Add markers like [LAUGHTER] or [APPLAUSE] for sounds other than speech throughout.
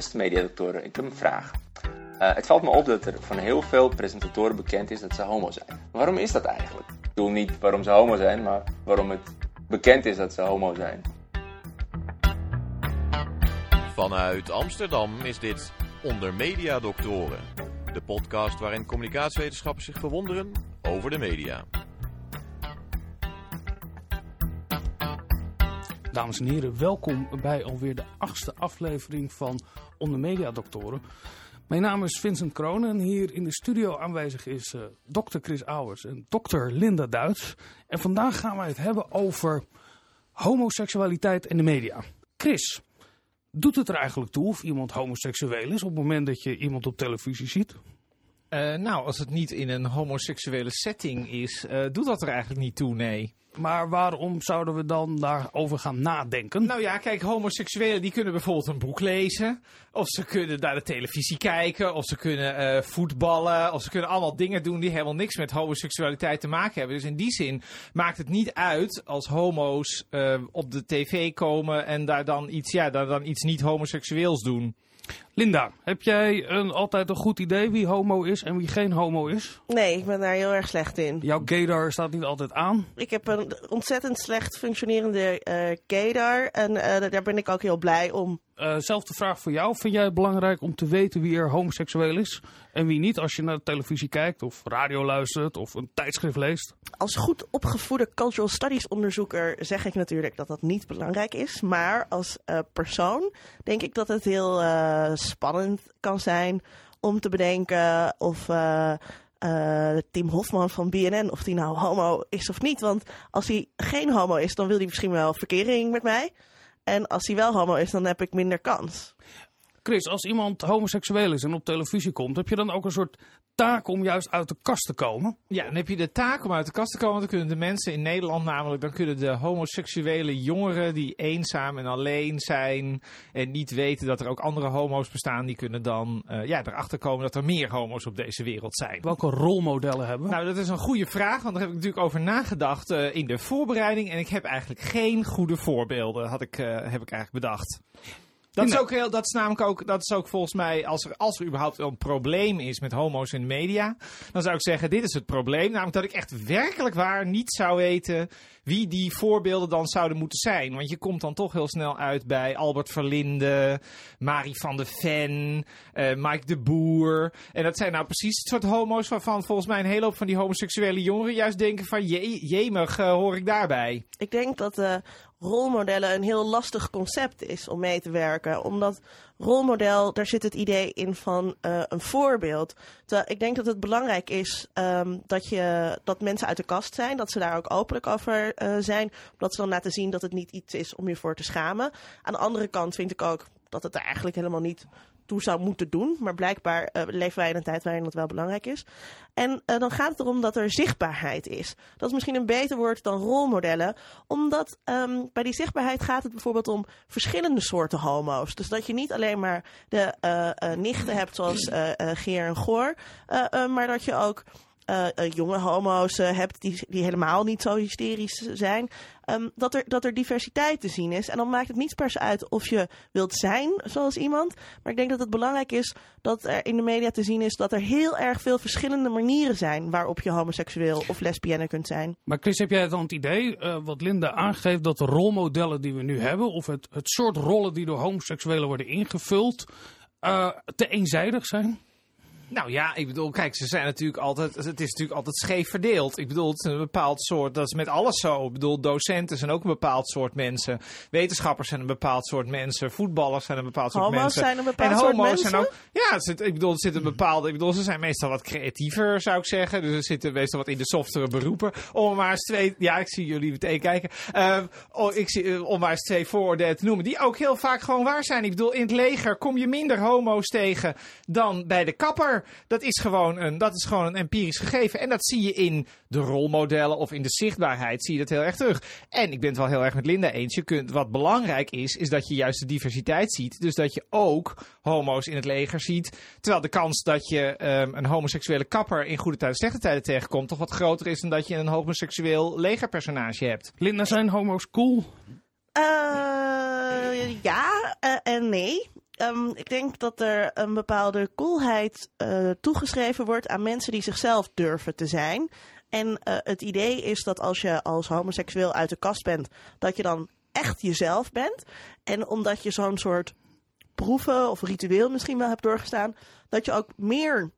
Beste mediadoktoren, ik heb een vraag. Uh, het valt me op dat er van heel veel presentatoren bekend is dat ze homo zijn. Waarom is dat eigenlijk? Ik bedoel niet waarom ze homo zijn, maar waarom het bekend is dat ze homo zijn. Vanuit Amsterdam is dit Onder Mediadoktoren. De podcast waarin communicatiewetenschappers zich verwonderen over de media. Dames en heren, welkom bij alweer de achtste aflevering van Onder Mediadoktoren. Mijn naam is Vincent Kroon en hier in de studio aanwezig is uh, dokter Chris Auwers en dokter Linda Duits. En vandaag gaan wij het hebben over homoseksualiteit in de media. Chris, doet het er eigenlijk toe of iemand homoseksueel is op het moment dat je iemand op televisie ziet? Uh, nou, als het niet in een homoseksuele setting is, uh, doet dat er eigenlijk niet toe, nee. Maar waarom zouden we dan daarover gaan nadenken? Nou ja, kijk, homoseksuelen die kunnen bijvoorbeeld een boek lezen. Of ze kunnen naar de televisie kijken. Of ze kunnen uh, voetballen. Of ze kunnen allemaal dingen doen die helemaal niks met homoseksualiteit te maken hebben. Dus in die zin maakt het niet uit als homo's op de tv komen en daar dan iets, ja, daar dan iets niet homoseksueels doen. Linda, heb jij een, altijd een goed idee wie homo is en wie geen homo is? Nee, ik ben daar heel erg slecht in. Jouw gaydar staat niet altijd aan? Ik heb een ontzettend slecht functionerende uh, gaydar en uh, daar ben ik ook heel blij om. Uh, zelfde vraag voor jou. Vind jij het belangrijk om te weten wie er homoseksueel is en wie niet als je naar de televisie kijkt of radio luistert of een tijdschrift leest? Als goed opgevoede cultural studies onderzoeker zeg ik natuurlijk dat dat niet belangrijk is. Maar als uh, persoon denk ik dat het heel uh, spannend kan zijn om te bedenken of uh, uh, Tim Hofman van BNN, of die nou homo is of niet. Want als hij geen homo is, dan wil hij misschien wel verkering met mij. En als hij wel homo is, dan heb ik minder kans. Chris, als iemand homoseksueel is en op televisie komt, heb je dan ook een soort taak om juist uit de kast te komen? Ja, dan heb je de taak om uit de kast te komen. Dan kunnen de mensen in Nederland namelijk, dan kunnen de homoseksuele jongeren die eenzaam en alleen zijn en niet weten dat er ook andere homo's bestaan, die kunnen dan uh, ja, erachter komen dat er meer homo's op deze wereld zijn. Welke rolmodellen hebben we? Nou, dat is een goede vraag, want daar heb ik natuurlijk over nagedacht uh, in de voorbereiding en ik heb eigenlijk geen goede voorbeelden, had ik, uh, heb ik eigenlijk bedacht. Dat is, ook heel, dat is namelijk ook, dat is ook volgens mij, als er, als er überhaupt een probleem is met homo's in de media, dan zou ik zeggen, dit is het probleem. Namelijk dat ik echt werkelijk waar niet zou weten wie die voorbeelden dan zouden moeten zijn. Want je komt dan toch heel snel uit bij Albert Verlinde, Marie van de Ven, uh, Mike de Boer. En dat zijn nou precies het soort homo's waarvan volgens mij een hele hoop van die homoseksuele jongeren juist denken van, je, jemig, uh, hoor ik daarbij. Ik denk dat uh, rolmodellen een heel lastig concept is om mee te werken. Omdat rolmodel, daar zit het idee in van uh, een voorbeeld. Terwijl ik denk dat het belangrijk is um, dat, je, dat mensen uit de kast zijn. Dat ze daar ook openlijk over uh, zijn. Omdat ze dan laten zien dat het niet iets is om je voor te schamen. Aan de andere kant vind ik ook dat het er eigenlijk helemaal niet toe zou moeten doen. Maar blijkbaar uh, leven wij in een tijd waarin dat wel belangrijk is. En uh, dan gaat het erom dat er zichtbaarheid is. Dat is misschien een beter woord dan rolmodellen. Omdat um, bij die zichtbaarheid gaat het bijvoorbeeld om verschillende soorten homo's. Dus dat je niet alleen maar de uh, nichten hebt zoals Geer en Goor. maar dat je ook uh, uh, jonge homo's uh, hebt die, die helemaal niet zo hysterisch zijn. Um, dat, er, dat er diversiteit te zien is. En dan maakt het niet per se uit of je wilt zijn zoals iemand. Maar ik denk dat het belangrijk is dat er in de media te zien is dat er heel erg veel verschillende manieren zijn waarop je homoseksueel of lesbienne kunt zijn. Maar Chris, heb jij dan het idee, wat Linda aangeeft, dat de rolmodellen die we nu hebben, of het, het soort rollen die door homoseksuelen worden ingevuld, te eenzijdig zijn? Nou ja, ik bedoel, kijk, ze zijn natuurlijk altijd, het is natuurlijk altijd scheef verdeeld. Ik bedoel, het is een bepaald soort, dat is met alles zo. Ik bedoel, docenten zijn ook een bepaald soort mensen. Wetenschappers zijn een bepaald soort mensen. Voetballers zijn een bepaald soort homo's mensen. zijn een bepaald en soort homo's mensen? zijn ook, ja, het zit, ik bedoel, er zit een bepaalde, ik bedoel, ze zijn meestal wat creatiever, zou ik zeggen. Dus ze zitten meestal wat in de softere beroepen. Om maar eens twee, ja, ik zie jullie meteen kijken. Uh, oh, ik zie, uh, om maar eens twee vooroordelen te noemen, die ook heel vaak gewoon waar zijn. Ik bedoel, in het leger kom je minder homo's tegen dan bij de kapper. Dat is gewoon een, dat is gewoon een empirisch gegeven. En dat zie je in de rolmodellen of in de zichtbaarheid zie je dat heel erg terug. En ik ben het wel heel erg met Linda eens. Je kunt, wat belangrijk is, is dat je juist de diversiteit ziet. Dus dat je ook homo's in het leger ziet. Terwijl de kans dat je um, een homoseksuele kapper in goede tijden en slechte tijden tegenkomt, toch wat groter is dan dat je een homoseksueel legerpersonage hebt. Linda, zijn homo's cool? Uh, ja uh, en nee. Ehm, ik denk dat er een bepaalde coolheid uh, toegeschreven wordt aan mensen die zichzelf durven te zijn. En uh, het idee is dat als je als homoseksueel uit de kast bent, dat je dan echt jezelf bent. En omdat je zo'n soort proeven of ritueel misschien wel hebt doorgestaan, dat je ook meer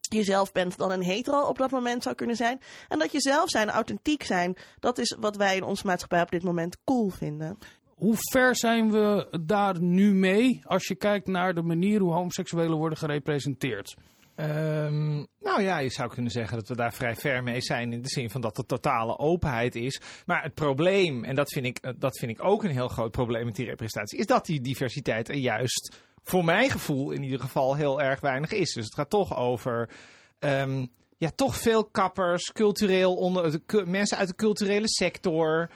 jezelf bent dan een hetero op dat moment zou kunnen zijn. En dat je zelf zijn, authentiek zijn, dat is wat wij in onze maatschappij op dit moment cool vinden. Hoe ver zijn we daar nu mee als je kijkt naar de manier hoe homoseksuelen worden gerepresenteerd? Um, nou ja, je zou kunnen zeggen dat we daar vrij ver mee zijn in de zin van dat er totale openheid is. Maar het probleem, en dat vind ik, dat vind ik ook een heel groot probleem met die representatie, is dat die diversiteit er juist voor mijn gevoel in ieder geval heel erg weinig is. Dus het gaat toch over um, ja, toch veel kappers, cultureel onder, de, mensen uit de culturele sector,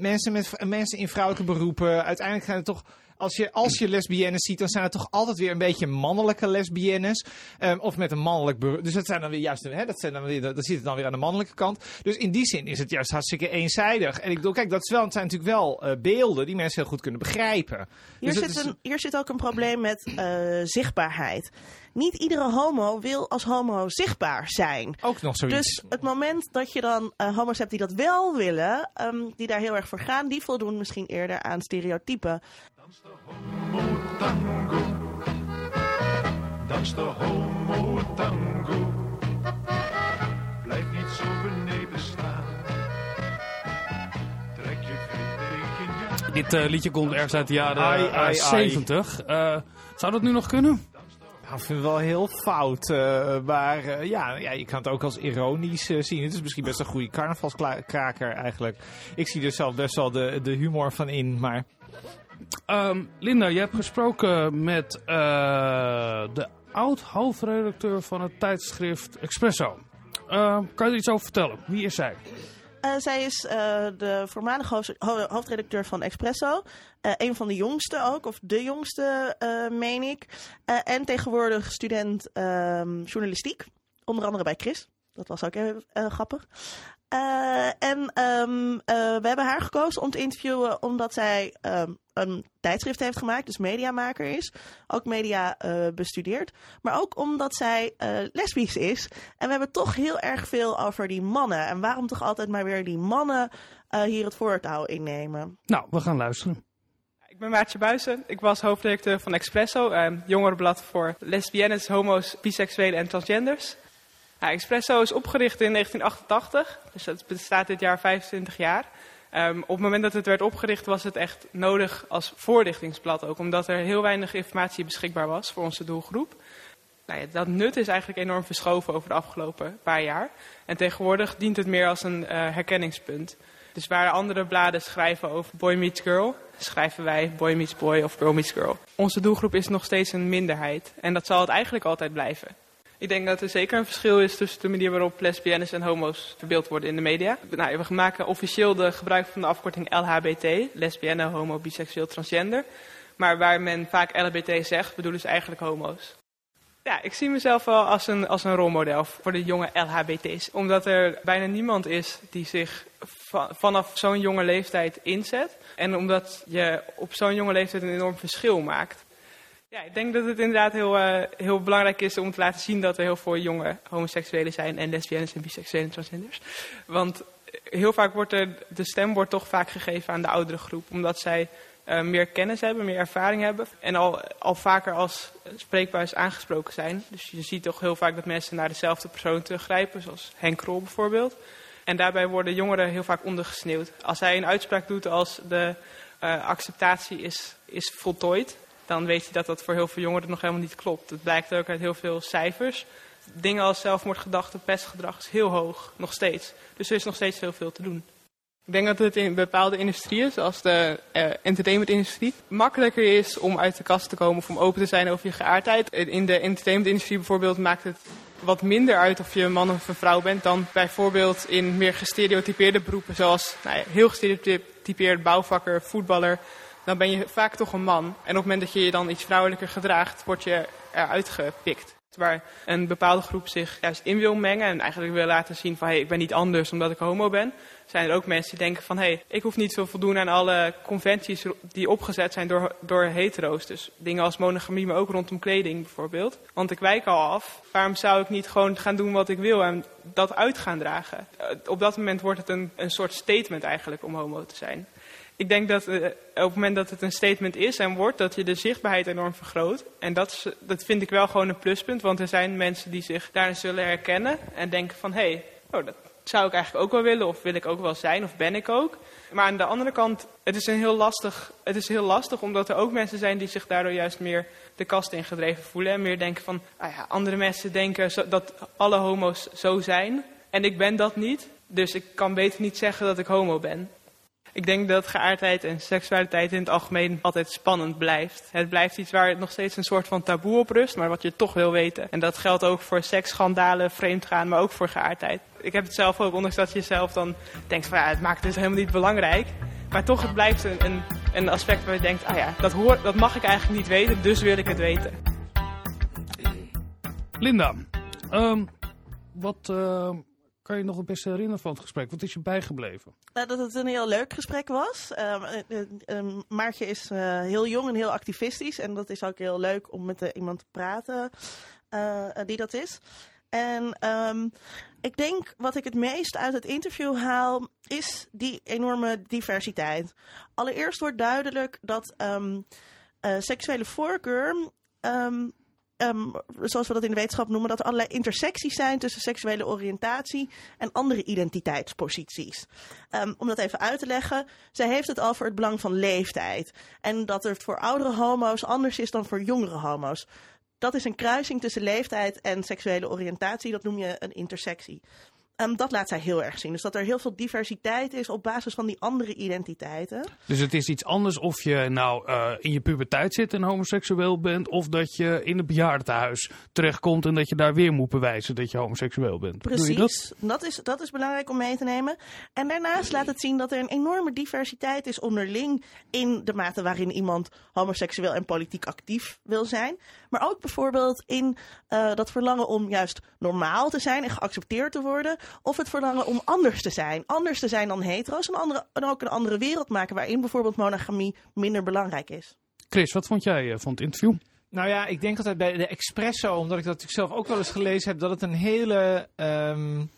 mensen, met, mensen in vrouwelijke beroepen. Uiteindelijk zijn het toch als je, als je lesbiennes ziet, dan zijn het toch altijd weer een beetje mannelijke lesbiennes. Um, of met een mannelijk. Dus dat zijn dan weer juist, hè, dat, zijn dan weer, dat zit het dan weer aan de mannelijke kant. Dus in die zin is het juist hartstikke eenzijdig. En ik bedoel, kijk, dat is wel, het zijn natuurlijk wel uh, beelden die mensen heel goed kunnen begrijpen. Hier, dus zit, een, hier zit ook een probleem met uh, zichtbaarheid niet iedere homo wil als homo zichtbaar zijn. Ook nog zoiets. Dus het moment dat je dan uh, homo's hebt die dat wel willen, um, die daar heel erg voor gaan, die voldoen misschien eerder aan stereotypen. Dans de homo tango. Blijf niet zo beneden staan. Trek je vriendin Dit uh, liedje komt ergens uit de jaren ai, ai, 70. Uh, zou dat nu nog kunnen? Nou, ik vind het wel heel fout. Uh, maar uh, ja, ja, je kan het ook als ironisch uh, zien. Het is misschien best een goede carnavalskraker eigenlijk. Ik zie er zelf best wel de, de humor van in, maar... Um, Linda, je hebt gesproken met de oud-hoofdredacteur van het tijdschrift Expresso. Ehm, kan je er iets over vertellen? Wie is zij? Uh, zij is uh, de voormalige hoofd, hoofdredacteur van Expresso. Een van de jongste ook, of de jongste, meen ik. en tegenwoordig student ehm, journalistiek. Onder andere bij Chris. Dat was ook heel grappig. En we hebben haar gekozen om te interviewen omdat zij een tijdschrift heeft gemaakt, dus mediamaker is. Ook media uh, bestudeert. Maar ook omdat zij lesbisch is. En we hebben toch heel erg veel over die mannen. En waarom toch altijd maar weer die mannen hier het voortouw innemen? Nou, we gaan luisteren. Ik ben Maartje Buizen. Ik was hoofdredacteur van Expresso, een jongerenblad voor lesbiennes, homo's, biseksuelen en transgenders. Ja, Expresso is opgericht in 1988, dus dat bestaat dit jaar 25 jaar. Um, op het moment dat het werd opgericht was het echt nodig als voorlichtingsblad ook, omdat er heel weinig informatie beschikbaar was voor onze doelgroep. Nou dat nut is eigenlijk enorm verschoven over de afgelopen paar jaar. En tegenwoordig dient het meer als een uh, herkenningspunt. Dus waar andere bladen schrijven over boy meets girl, schrijven wij boy meets boy of girl meets girl. Onze doelgroep is nog steeds een minderheid en dat zal het eigenlijk altijd blijven. Ik denk dat er zeker een verschil is tussen de manier waarop lesbiennes en homo's verbeeld worden in de media. Nou, we maken officieel de gebruik van de afkorting LHBT, lesbienne, homo, biseksueel, transgender. Maar waar men vaak LHBT zegt, bedoelen ze eigenlijk homo's. Ja, ik zie mezelf wel als een, als een rolmodel voor de jonge LHBT's. Omdat er bijna niemand is die zich vanaf zo'n jonge leeftijd inzet. En omdat je op zo'n jonge leeftijd een enorm verschil maakt. Ja, ik denk dat het inderdaad heel, uh, heel belangrijk is om te laten zien dat er heel veel jonge homoseksuelen zijn en lesbiennes en biseksuelen en transgenders. Want heel vaak wordt er, de stem wordt toch vaak gegeven aan de oudere groep, omdat zij uh, meer kennis hebben, meer ervaring hebben en al, al vaker als spreekbuis aangesproken zijn. Dus je ziet toch heel vaak dat mensen naar dezelfde persoon teruggrijpen, zoals Henk Krol bijvoorbeeld. En daarbij worden jongeren heel vaak ondergesneeuwd. Als hij een uitspraak doet als de uh, acceptatie is, is voltooid, dan weet je dat dat voor heel veel jongeren nog helemaal niet klopt. Het blijkt ook uit heel veel cijfers. Dingen als zelfmoordgedachten, pestgedrag is heel hoog, nog steeds. Dus er is nog steeds heel veel te doen. Ik denk dat het in bepaalde industrieën, zoals de uh, entertainmentindustrie, makkelijker is om uit de kast te komen of om open te zijn over je geaardheid. In de entertainmentindustrie bijvoorbeeld maakt het wat minder uit of je een man of een vrouw bent dan bijvoorbeeld in meer gestereotypeerde beroepen, zoals nou ja, heel gestereotypeerd bouwvakker, voetballer, dan ben je vaak toch een man. En op het moment dat je je dan iets vrouwelijker gedraagt, word je eruit gepikt. Waar een bepaalde groep zich juist in wil mengen en eigenlijk wil laten zien van hé, hey, ik ben niet anders omdat ik homo ben. Zijn er ook mensen die denken van hé, hey, ik hoef niet te voldoen aan alle conventies die opgezet zijn door, door hetero's. Dus dingen als monogamie, maar ook rondom kleding bijvoorbeeld. Want ik wijk al af. Waarom zou ik niet gewoon gaan doen wat ik wil en dat uit gaan dragen? Op dat moment wordt het een, een soort statement eigenlijk om homo te zijn ik denk dat uh, op het moment dat het een statement is en wordt, dat je de zichtbaarheid enorm vergroot. En dat, dat vind ik wel gewoon een pluspunt, want er zijn mensen die zich daarin zullen herkennen en denken van, hé, hey, oh, dat zou ik eigenlijk ook wel willen, of wil ik ook wel zijn, of ben ik ook. Maar aan de andere kant, het is, heel lastig, het is heel lastig, omdat er ook mensen zijn die zich daardoor juist meer de kast ingedreven voelen. En meer denken van, ah ja, andere mensen denken zo, dat alle homo's zo zijn. En ik ben dat niet, dus ik kan beter niet zeggen dat ik homo ben. Ik denk dat geaardheid en seksualiteit in het algemeen altijd spannend blijft. Het blijft iets waar nog steeds een soort van taboe op rust, maar wat je toch wil weten. En dat geldt ook voor seksschandalen, vreemdgaan, maar ook voor geaardheid. Ik heb het zelf ook, ondanks dat je zelf dan denkt van ja, het maakt dus helemaal niet belangrijk. Maar toch, het blijft een, een, een aspect waar je denkt, ah ja, dat, hoor, dat mag ik eigenlijk niet weten, dus wil ik het weten. Linda, um, wat... Uh kan je nog het beste herinneren van het gesprek? Wat is je bijgebleven? Uh, dat het een heel leuk gesprek was. Uh, Maartje is heel jong en heel activistisch. En dat is ook heel leuk om met iemand te praten die dat is. En um, ik denk wat ik het meest uit het interview haal, is die enorme diversiteit. Allereerst wordt duidelijk dat seksuele voorkeur um, zoals we dat in de wetenschap noemen, dat er allerlei intersecties zijn tussen seksuele oriëntatie en andere identiteitsposities. Um, om dat even uit te leggen, zij heeft het voor het belang van leeftijd. En dat het voor oudere homo's anders is dan voor jongere homo's. Dat is een kruising tussen leeftijd en seksuele oriëntatie, dat noem je een intersectie. Um, dat laat zij heel erg zien. Dus dat er heel veel diversiteit is op basis van die andere identiteiten. Dus het is iets anders of je nou uh, in je puberteit zit en homoseksueel bent, of dat je in het bejaardentehuis terechtkomt en dat je daar weer moet bewijzen dat je homoseksueel bent. Precies, dat? dat? is, dat is belangrijk om mee te nemen. En daarnaast laat het zien dat er een enorme diversiteit is onderling in de mate waarin iemand homoseksueel en politiek actief wil zijn. Maar ook bijvoorbeeld in uh, dat verlangen om juist normaal te zijn en geaccepteerd te worden of het verlangen om anders te zijn. Anders te zijn dan hetero's en, andere, en ook een andere wereld maken waarin bijvoorbeeld monogamie minder belangrijk is. Chris, wat vond jij eh, van het interview? Nou ja, ik denk altijd bij de Expresso, omdat ik dat natuurlijk zelf ook wel eens gelezen heb, dat het een hele. Um,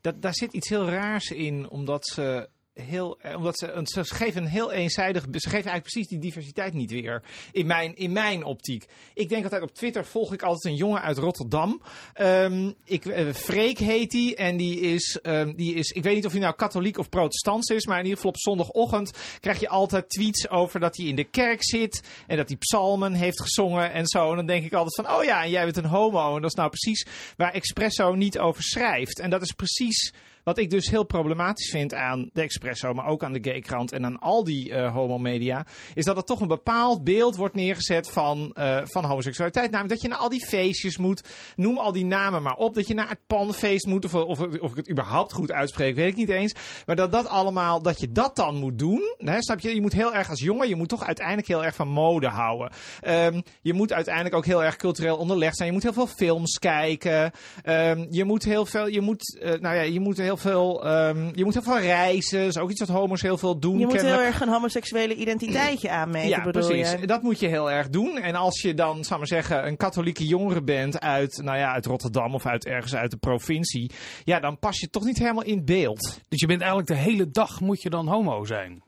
dat, daar zit iets heel raars in, omdat ze heel, eh, omdat ze, ze geven een heel eenzijdig, ze geven eigenlijk precies die diversiteit niet weer. In mijn, in mijn optiek. Ik denk altijd op Twitter volg ik altijd een jongen uit Rotterdam. Um, ik, uh, Freek heet die. En die is, um, die is, ik weet niet of hij nou katholiek of protestant is. Maar in ieder geval op zondagochtend krijg je altijd tweets over dat hij in de kerk zit. En dat hij psalmen heeft gezongen en zo. En dan denk ik altijd van, oh ja, en jij bent een homo. En dat is nou precies waar Expresso niet over schrijft. En dat is precies wat ik dus heel problematisch vind aan de Expresso, maar ook aan de Gaykrant en aan al die uh, homomedia, is dat er toch een bepaald beeld wordt neergezet van, uh, van homoseksualiteit. Namelijk dat je naar al die feestjes moet, noem al die namen maar op, dat je naar het panfeest moet, of, of, of ik het überhaupt goed uitspreek, weet ik niet eens. Maar dat dat allemaal, dat je dat dan moet doen, hè, snap je? Je moet heel erg als jongen, je moet toch uiteindelijk heel erg van mode houden. Um, je moet uiteindelijk ook heel erg cultureel onderlegd zijn. Je moet heel veel films kijken. Um, je moet heel veel, je moet, uh, nou ja, je moet heel veel, um, je moet heel veel reizen. Dat is ook iets wat homo's heel veel doen. Je moet heel erg een homoseksuele identiteitje aanmeten, ja, bedoel precies. Je? Dat moet je heel erg doen. En als je dan, zou maar zeggen, een katholieke jongere bent uit, nou ja, uit Rotterdam of uit ergens uit de provincie. Ja, dan pas je toch niet helemaal in beeld. Dus je bent eigenlijk de hele dag moet je dan homo zijn?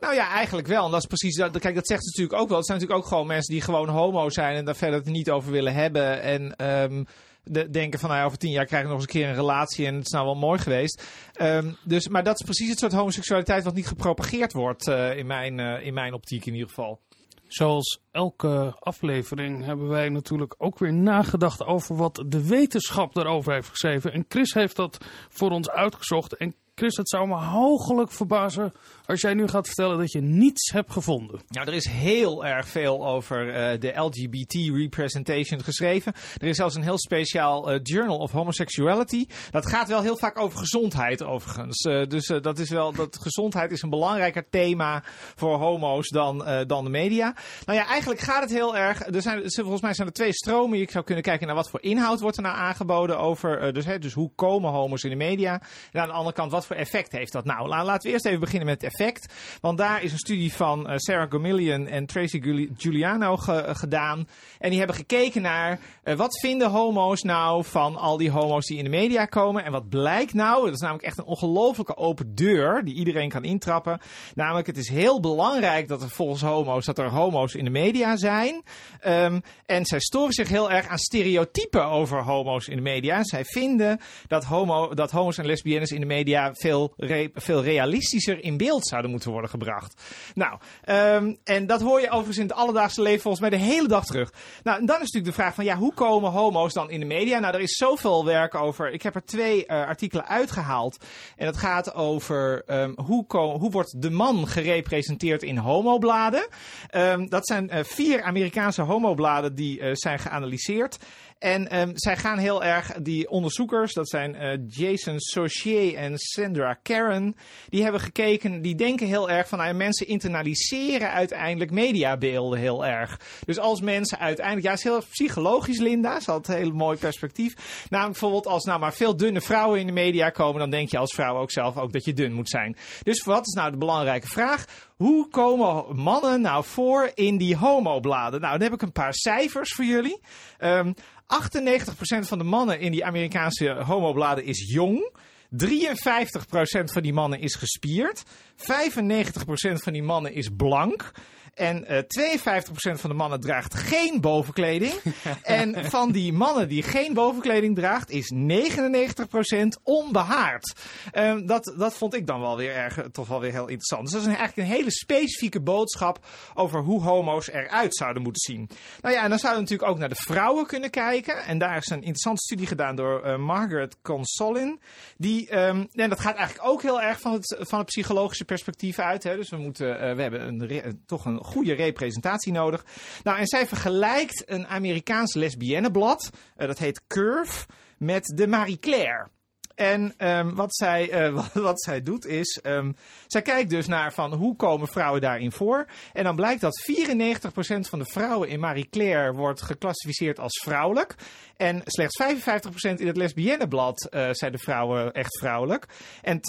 Nou ja, eigenlijk wel. En dat is precies dat. Kijk, dat zegt ze natuurlijk ook wel. Het zijn natuurlijk ook gewoon mensen die gewoon homo zijn en daar verder het niet over willen hebben. En um, de, denken van nou over tien jaar krijg ik nog eens een keer een relatie en het is nou wel mooi geweest. Um, dus, maar dat is precies het soort homoseksualiteit wat niet gepropageerd wordt uh, in, mijn, uh, in mijn optiek in ieder geval. Zoals elke aflevering hebben wij natuurlijk ook weer nagedacht over wat de wetenschap daarover heeft geschreven. En Chris heeft dat voor ons uitgezocht. En Chris, het zou me hoogelijk verbazen als jij nu gaat vertellen dat je niets hebt gevonden. Nou, er is heel erg veel over eh, de LGBT representation geschreven. Er is zelfs een heel speciaal eh, Journal of Homosexuality. Dat gaat wel heel vaak over gezondheid, overigens. Eh, dus dat is wel dat gezondheid is een belangrijker thema voor homo's dan, dan de media. Nou ja, eigenlijk gaat het heel erg. Er zijn, volgens mij zijn er twee stromen. Je zou kunnen kijken naar wat voor inhoud wordt er nou aangeboden over. dus, hè, dus hoe komen homo's in de media? En aan de andere kant, wat voor effect heeft dat nou? Laten we eerst even beginnen met het effect. Want daar is een studie van Sarah Gomillion en Tracy Giuliano gedaan. En die hebben gekeken naar uh, wat vinden homo's nou van al die homo's die in de media komen. En wat blijkt nou, dat is namelijk echt een ongelofelijke open deur die iedereen kan intrappen. Namelijk, het is heel belangrijk dat er volgens homo's, dat er homo's in de media zijn. Um, en zij storen zich heel erg aan stereotypen over homo's in de media. Zij vinden dat, homo, dat homo's en lesbiennes in de media veel, veel realistischer in beeld zouden moeten worden gebracht. Nou, um, en dat hoor je overigens in het alledaagse leven volgens mij de hele dag terug. Nou, en dan is natuurlijk de vraag van ja, hoe komen homo's dan in de media? Nou, er is zoveel werk over. Ik heb er twee uh, artikelen uitgehaald. En dat gaat over um, hoe, hoe wordt de man gerepresenteerd in homobladen. Um, dat zijn uh, vier Amerikaanse homobladen die uh, zijn geanalyseerd. En um, zij gaan heel erg, die onderzoekers, dat zijn uh, Jason Saucier en Sandra Karen, die hebben gekeken, die denken heel erg van, nou, mensen internaliseren uiteindelijk mediabeelden heel erg. Dus als mensen uiteindelijk, ja, is heel psychologisch, Linda, ze had een heel mooi perspectief. Namelijk bijvoorbeeld als nou maar veel dunne vrouwen in de media komen, dan denk je als vrouw ook zelf ook dat je dun moet zijn. Dus wat is nou de belangrijke vraag? Hoe komen mannen nou voor in die homobladen? Nou, dan heb ik een paar cijfers voor jullie. Um, 98% van de mannen in die Amerikaanse homobladen is jong. 53% van die mannen is gespierd. 95% van die mannen is blank. En uh, eh, 52% van de mannen draagt geen bovenkleding. [LAUGHS] en van die mannen die geen bovenkleding draagt, is 99% onbehaard. Um, dat, dat vond ik dan wel weer erg, toch wel weer heel interessant. Dus dat is een, eigenlijk een hele specifieke boodschap over hoe homo's eruit zouden moeten zien. Nou ja, en dan zouden we natuurlijk ook naar de vrouwen kunnen kijken. En daar is een interessante studie gedaan door uh, Margaret Consolin. Die, um, en dat gaat eigenlijk ook heel erg van het, van het psychologische perspectief uit. Hè. Dus we, moeten, uh, we hebben een, toch een goede representatie nodig. Nou, en zij vergelijkt een Amerikaans lesbienneblad, uh, dat heet Curve, met de Marie Claire. En um, wat, zij, [LAUGHS] uh, wat, zij doet is, um, zij kijkt dus naar van hoe komen vrouwen daarin voor. En dan blijkt dat 94% van de vrouwen in Marie Claire wordt geclassificeerd als vrouwelijk. En slechts 55% in het lesbienneblad uh, zijn de vrouwen echt vrouwelijk. En 12%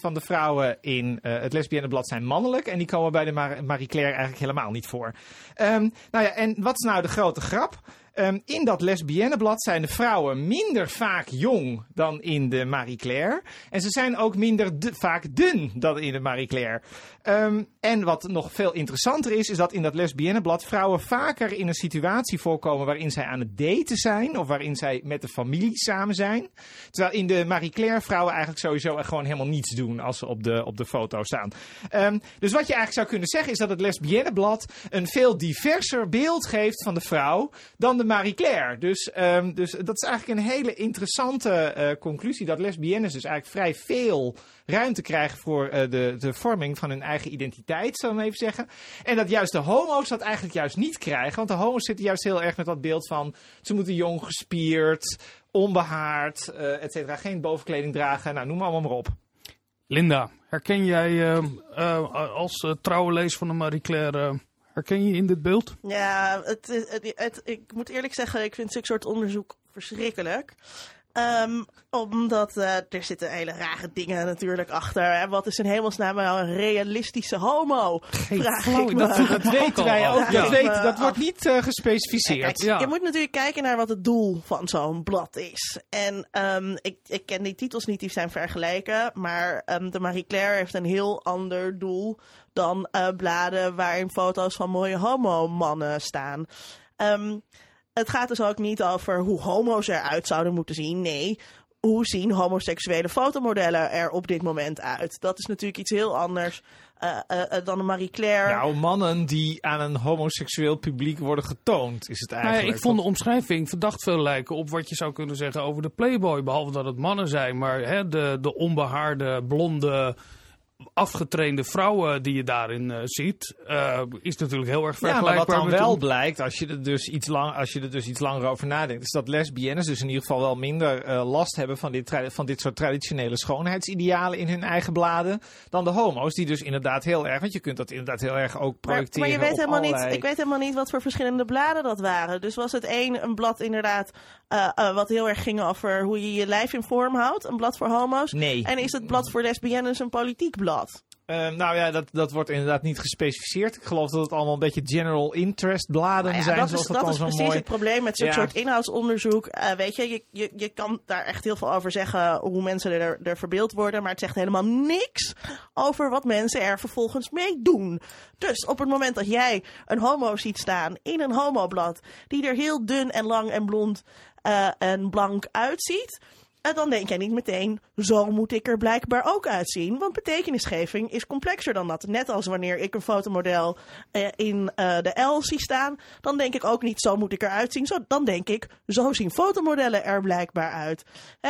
van de vrouwen in uh, het lesbienneblad zijn mannelijk. En die komen bij de Mar Marie Claire eigenlijk helemaal niet voor. Um, nou ja, en wat is nou de grote grap? Um, in dat lesbienneblad zijn de vrouwen minder vaak jong dan in de Marie Claire. En ze zijn ook minder vaak dun dan in de Marie Claire. Um, en wat nog veel interessanter is, is dat in dat lesbienneblad vrouwen vaker in een situatie voorkomen waarin zij aan het daten zijn. Of waarin zij met de familie samen zijn. Terwijl in de Marie Claire vrouwen eigenlijk sowieso gewoon helemaal niets doen als ze op de, op de foto staan. Um, dus wat je eigenlijk zou kunnen zeggen is dat het lesbienneblad een veel diverser beeld geeft van de vrouw dan de de Marie Claire. Dus, um, dus dat is eigenlijk een hele interessante uh, conclusie. Dat lesbiennes dus eigenlijk vrij veel ruimte krijgen voor uh, de, de vorming van hun eigen identiteit, zou ik maar even zeggen. En dat juist de homo's dat eigenlijk juist niet krijgen. Want de homo's zitten juist heel erg met dat beeld van ze moeten jong gespierd, onbehaard, uh, et cetera. Geen bovenkleding dragen. Nou, noem maar allemaal maar op. Linda, herken jij uh, als trouwe lees van de Marie Claire Herken je in dit beeld? Ja, het, het, het, ik moet eerlijk zeggen, ik vind zulke soort onderzoek verschrikkelijk. Um, omdat uh, er zitten hele rare dingen natuurlijk achter. Hè? Wat is in hemelsnaam nou een realistische homo? Geen Vraag ik me. dat, Dat weten wij ook. Ja. Dat, weet, Ja. dat wordt niet uh, gespecificeerd. Kijk, Ja. Je moet natuurlijk kijken naar wat het doel van zo'n blad is. En um, ik, ik ken die titels niet die zijn vergeleken. Maar um, de Marie Claire heeft een heel ander doel dan uh, bladen waarin foto's van mooie homo-mannen staan. Um, het gaat dus ook niet over hoe homo's eruit zouden moeten zien. Nee, hoe zien homoseksuele fotomodellen er op dit moment uit? Dat is natuurlijk iets heel anders eh, eh, eh, dan een Marie Claire. Nou, mannen die aan een homoseksueel publiek worden getoond, is het eigenlijk. ik vond de omschrijving verdacht veel lijken op wat je zou kunnen zeggen over de Playboy. Behalve dat het mannen zijn, maar hè, de, de onbehaarde, blonde, afgetrainde vrouwen die je daarin eh, ziet, eh, is natuurlijk heel erg Ja, maar vergelijkbaar wat dan wel blijkt, als je, er dus iets lang, als je er dus iets langer over nadenkt, is dat lesbiennes dus in ieder geval wel minder eh, last hebben van dit, van dit soort traditionele schoonheidsidealen in hun eigen bladen dan de homo's, die dus inderdaad heel erg, want je kunt dat inderdaad heel erg ook Maar, projecteren maar je weet op helemaal allerlei... niet, ik weet helemaal niet wat voor verschillende bladen dat waren. Dus was het één een blad inderdaad eh, eh, wat heel erg ging over hoe je je lijf in vorm houdt, een blad voor homo's. Nee. En is het blad voor lesbiennes een politiek blad? Eh, nou ja, dat, dat wordt inderdaad niet gespecificeerd. Ik geloof dat het allemaal een beetje general interest bladen Nou ja, zijn, dat zoals is, dat, dat is zo precies mooi... het probleem met zo'n Ja. soort inhoudsonderzoek. Eh, weet je, je, je, je kan daar echt heel veel over zeggen hoe mensen er, er verbeeld worden. Maar het zegt helemaal niks over wat mensen er vervolgens mee doen. Dus op het moment dat jij een homo ziet staan in een homoblad. die er heel dun en lang en blond eh, en blank uitziet. En dan denk jij niet meteen, zo moet ik er blijkbaar ook uitzien. Want betekenisgeving is complexer dan dat. Net als wanneer ik een fotomodel eh, in eh, de L zie staan, dan denk ik ook niet, zo moet ik eruit zien. Zo, dan denk ik, zo zien fotomodellen er blijkbaar uit.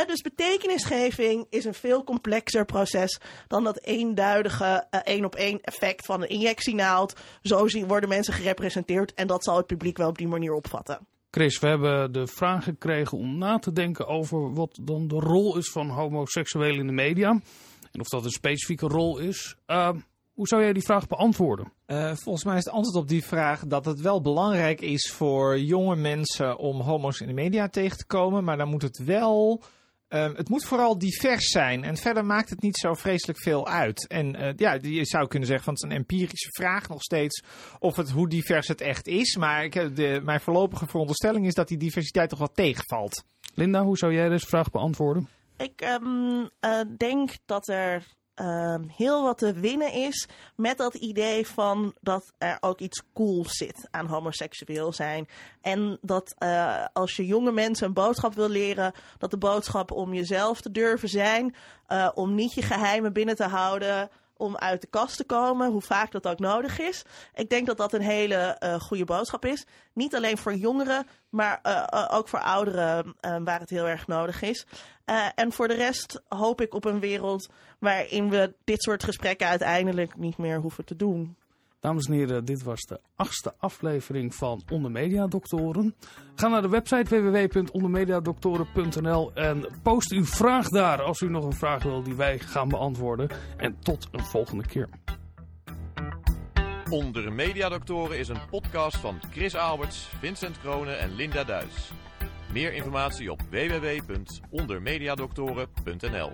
Dus betekenisgeving is een veel complexer proces dan dat eenduidige eh, één op één effect van een injectienaald. Zo zien, worden mensen gerepresenteerd en dat zal het publiek wel op die manier opvatten. Chris, we hebben de vraag gekregen om na te denken over wat dan de rol is van homoseksuelen in de media. En of dat een specifieke rol is. Uh, hoe zou jij die vraag beantwoorden? Uh, volgens mij is het antwoord op die vraag dat het wel belangrijk is voor jonge mensen om homo's in de media tegen te komen. Maar dan moet het wel. Uh, het moet vooral divers zijn. En verder maakt het niet zo vreselijk veel uit. En uh, ja, je zou kunnen zeggen van het is een empirische vraag nog steeds. Of het, hoe divers het echt is. Maar ik, de, mijn voorlopige veronderstelling is dat die diversiteit toch wel tegenvalt. Linda, hoe zou jij deze vraag beantwoorden? Ik um, denk dat er uh, heel wat te winnen is met dat idee van dat er ook iets cools zit aan homoseksueel zijn. En dat uh, als je jonge mensen een boodschap wil leren, dat de boodschap om jezelf te durven zijn, uh, om niet je geheimen binnen te houden, om uit de kast te komen, hoe vaak dat ook nodig is. Ik denk dat dat een hele uh, goede boodschap is. Niet alleen voor jongeren, maar uh, ook voor ouderen waar het heel erg nodig is. En voor de rest hoop ik op een wereld waarin we dit soort gesprekken uiteindelijk niet meer hoeven te doen. Dames en heren, dit was de achtste aflevering van Onder Media Doktoren. Ga naar de website www.ondermediadoktoren.nl en post uw vraag daar als u nog een vraag wil die wij gaan beantwoorden. En tot een volgende keer. Onder Mediadoktoren is een podcast van Chris Alberts, Vincent Kronen en Linda Duis. Meer informatie op www.ondermediadoktoren.nl